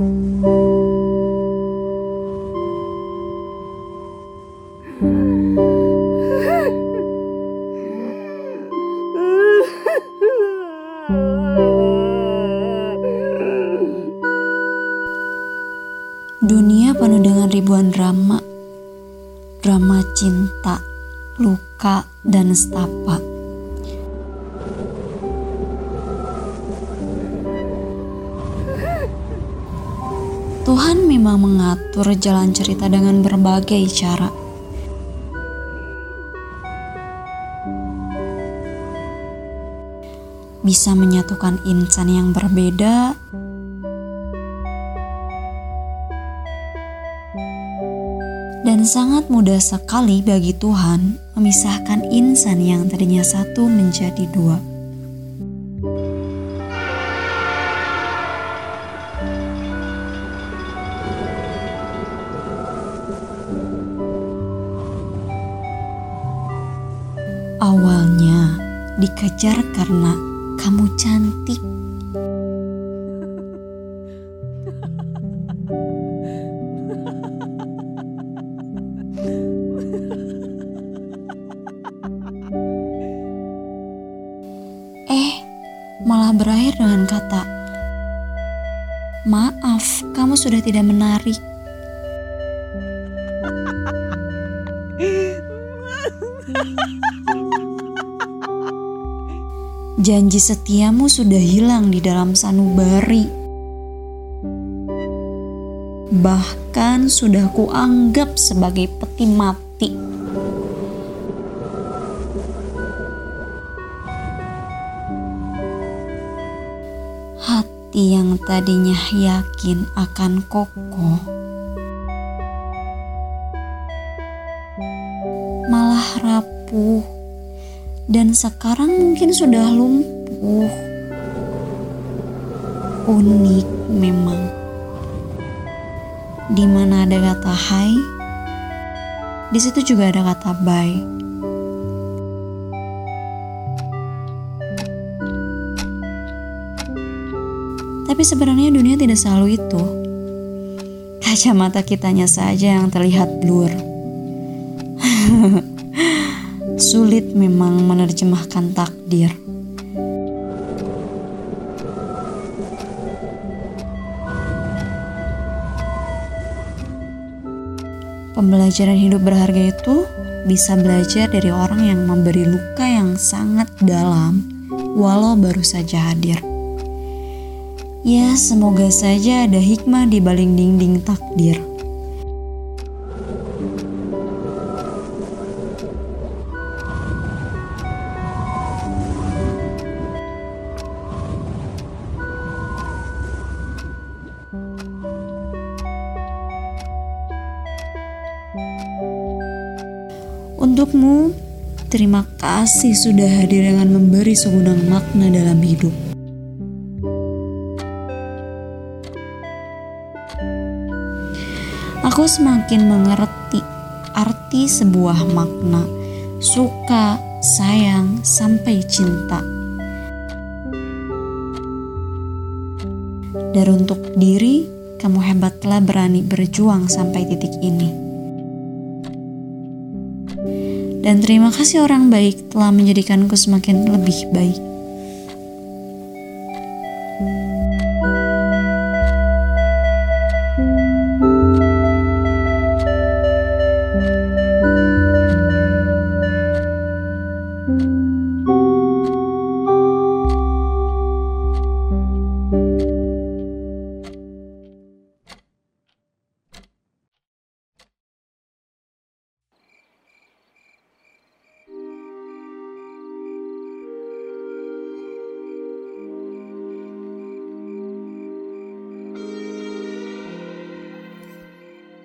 Dunia penuh dengan ribuan drama, drama cinta, luka, dan setapak. Tuhan memang mengatur jalan cerita dengan berbagai cara. Bisa menyatukan insan yang berbeda dan sangat mudah sekali bagi Tuhan memisahkan insan yang tadinya satu menjadi dua. Dikejar karena kamu cantik. Eh, malah berakhir dengan kata, "Maaf, kamu sudah tidak menarik." Janji setiamu sudah hilang di dalam sanubari. Bahkan sudah kuanggap sebagai peti mati. Hati yang tadinya yakin akan kokoh malah rapuh dan sekarang mungkin sudah lumpuh. Unik memang. Di mana ada kata hai, di situ juga ada kata bye. Tapi sebenarnya dunia tidak selalu itu. Kacamata kitanya saja yang terlihat blur. Sulit memang menerjemahkan takdir. Pembelajaran hidup berharga itu bisa belajar dari orang yang memberi luka yang sangat dalam, walau baru saja hadir. Ya, semoga saja ada hikmah di balik dinding takdir. Untukmu, terima kasih sudah hadir dengan memberi segudang makna dalam hidup. Aku semakin mengerti arti sebuah makna, suka, sayang, sampai cinta. Dan untuk diri, kamu hebat telah berani berjuang sampai titik ini. Dan terima kasih orang baik telah menjadikanku semakin lebih baik.